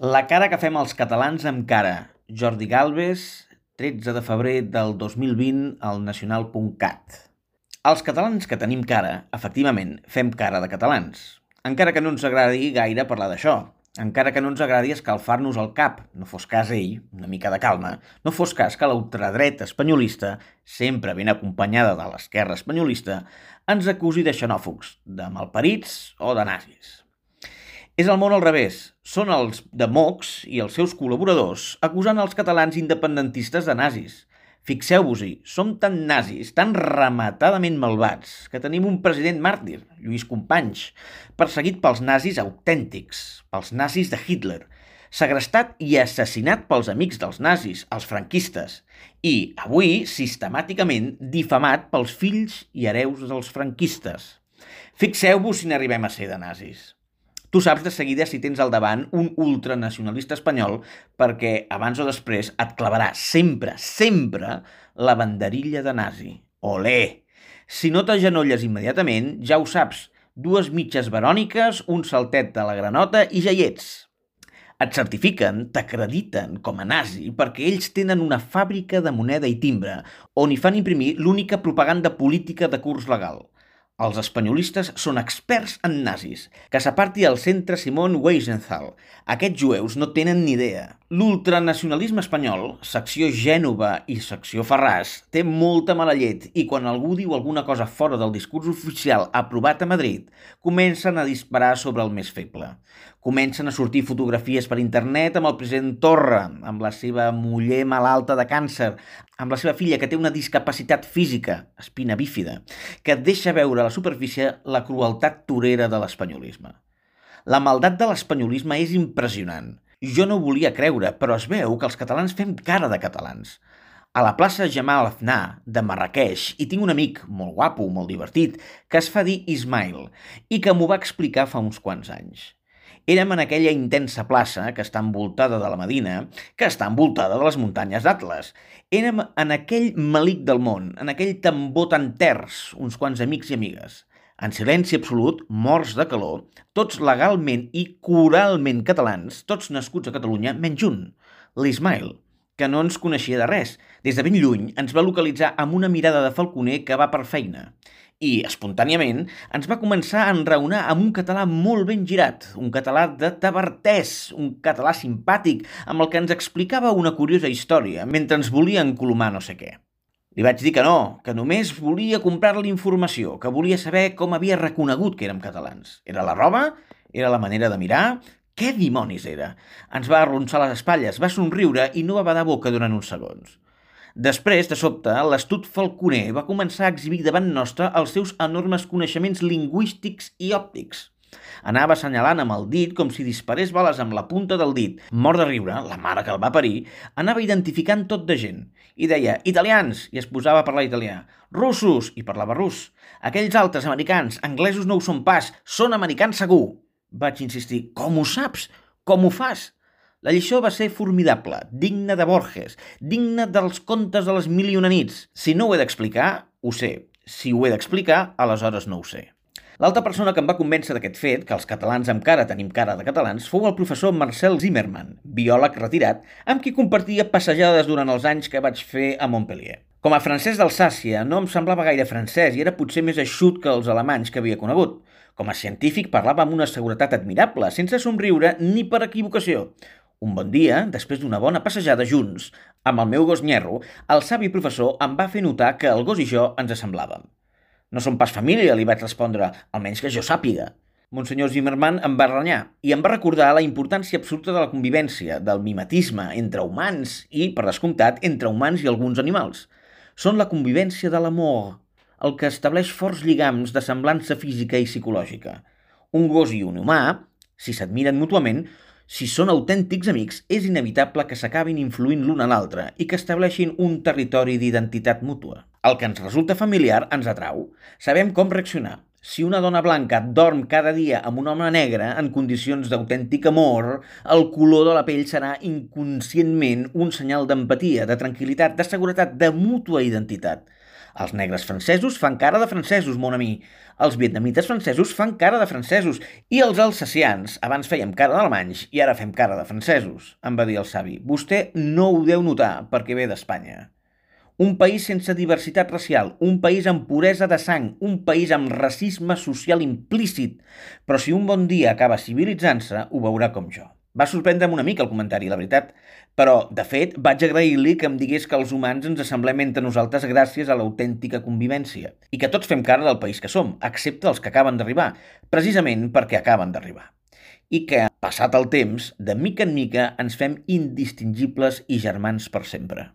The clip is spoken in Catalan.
La cara que fem els catalans amb cara. Jordi Galvez, 13 de febrer del 2020 al nacional.cat. Els catalans que tenim cara, efectivament, fem cara de catalans. Encara que no ens agradi gaire parlar d'això. Encara que no ens agradi escalfar-nos el cap, no fos cas ell, una mica de calma, no fos cas que l'ultradreta espanyolista, sempre ben acompanyada de l'esquerra espanyolista, ens acusi de xenòfogs, de malparits o de nazis. És el món al revés. Són els de Mox i els seus col·laboradors acusant els catalans independentistes de nazis. Fixeu-vos-hi, som tan nazis, tan rematadament malvats, que tenim un president màrtir, Lluís Companys, perseguit pels nazis autèntics, pels nazis de Hitler, segrestat i assassinat pels amics dels nazis, els franquistes, i, avui, sistemàticament difamat pels fills i hereus dels franquistes. Fixeu-vos si n'arribem a ser de nazis tu saps de seguida si tens al davant un ultranacionalista espanyol perquè abans o després et clavarà sempre, sempre la banderilla de nazi. Olé! Si no t'agenolles immediatament, ja ho saps, dues mitges veròniques, un saltet de la granota i ja hi ets. Et certifiquen, t'acrediten com a nazi perquè ells tenen una fàbrica de moneda i timbre on hi fan imprimir l'única propaganda política de curs legal – els espanyolistes són experts en nazis. Que s'aparti el centre Simon Weisenthal. Aquests jueus no tenen ni idea. L'ultranacionalisme espanyol, secció Gènova i secció Ferràs, té molta mala llet i quan algú diu alguna cosa fora del discurs oficial aprovat a Madrid, comencen a disparar sobre el més feble. Comencen a sortir fotografies per internet amb el president Torra, amb la seva muller malalta de càncer, amb la seva filla que té una discapacitat física, espina bífida, que deixa veure la superfície la crueltat torera de l'espanyolisme. La maldat de l'espanyolisme és impressionant. Jo no volia creure, però es veu que els catalans fem cara de catalans. A la plaça Jamal Afna de Marrakeix hi tinc un amic molt guapo, molt divertit, que es fa dir Ismail i que m'ho va explicar fa uns quants anys. Érem en aquella intensa plaça que està envoltada de la Medina, que està envoltada de les muntanyes d'Atlas. Érem en aquell malic del món, en aquell tambor tan terç, uns quants amics i amigues. En silenci absolut, morts de calor, tots legalment i coralment catalans, tots nascuts a Catalunya, menys un, l'Ismail, que no ens coneixia de res. Des de ben lluny ens va localitzar amb una mirada de falconer que va per feina i, espontàniament, ens va començar a enraonar amb un català molt ben girat, un català de tabartès, un català simpàtic, amb el que ens explicava una curiosa història, mentre ens volia encolomar no sé què. Li vaig dir que no, que només volia comprar-li informació, que volia saber com havia reconegut que érem catalans. Era la roba? Era la manera de mirar? Què dimonis era? Ens va arronsar les espatlles, va somriure i no va badar boca durant uns segons. Després, de sobte, l'astut falconer va començar a exhibir davant nostre els seus enormes coneixements lingüístics i òptics. Anava assenyalant amb el dit com si disparés bales amb la punta del dit. Mort de riure, la mare que el va parir, anava identificant tot de gent. I deia, italians, i es posava a parlar italià. Russos, i parlava rus. Aquells altres americans, anglesos no ho són pas, són americans segur. Vaig insistir, com ho saps? Com ho fas? La lliçó va ser formidable, digna de Borges, digna dels contes de les mil i una nits. Si no ho he d'explicar, ho sé. Si ho he d'explicar, aleshores no ho sé. L'altra persona que em va convèncer d'aquest fet, que els catalans amb cara tenim cara de catalans, fou el professor Marcel Zimmermann, biòleg retirat, amb qui compartia passejades durant els anys que vaig fer a Montpellier. Com a francès d'Alsàcia no em semblava gaire francès i era potser més eixut que els alemanys que havia conegut. Com a científic parlava amb una seguretat admirable, sense somriure ni per equivocació. Un bon dia, després d'una bona passejada junts, amb el meu gos nyerro, el savi professor em va fer notar que el gos i jo ens assemblàvem. No som pas família, li vaig respondre, almenys que jo sàpiga. Monsenyor Zimmermann em va renyar i em va recordar la importància absoluta de la convivència, del mimetisme entre humans i, per descomptat, entre humans i alguns animals. Són la convivència de l'amor, el que estableix forts lligams de semblança física i psicològica. Un gos i un humà, si s'admiren mútuament, si són autèntics amics, és inevitable que s'acabin influint l'un a l'altre i que estableixin un territori d'identitat mútua. El que ens resulta familiar ens atrau. Sabem com reaccionar. Si una dona blanca dorm cada dia amb un home negre en condicions d'autèntic amor, el color de la pell serà inconscientment un senyal d'empatia, de tranquil·litat, de seguretat, de mútua identitat. Els negres francesos fan cara de francesos, mon ami. Els vietnamites francesos fan cara de francesos. I els alsacians, abans fèiem cara d'alemanys i ara fem cara de francesos, em va dir el savi. Vostè no ho deu notar perquè ve d'Espanya. Un país sense diversitat racial, un país amb puresa de sang, un país amb racisme social implícit. Però si un bon dia acaba civilitzant-se, ho veurà com jo. Va sorprendre'm una mica el comentari, la veritat, però, de fet, vaig agrair-li que em digués que els humans ens assemblem entre nosaltres gràcies a l'autèntica convivència i que tots fem cara del país que som, excepte els que acaben d'arribar, precisament perquè acaben d'arribar. I que, passat el temps, de mica en mica ens fem indistingibles i germans per sempre.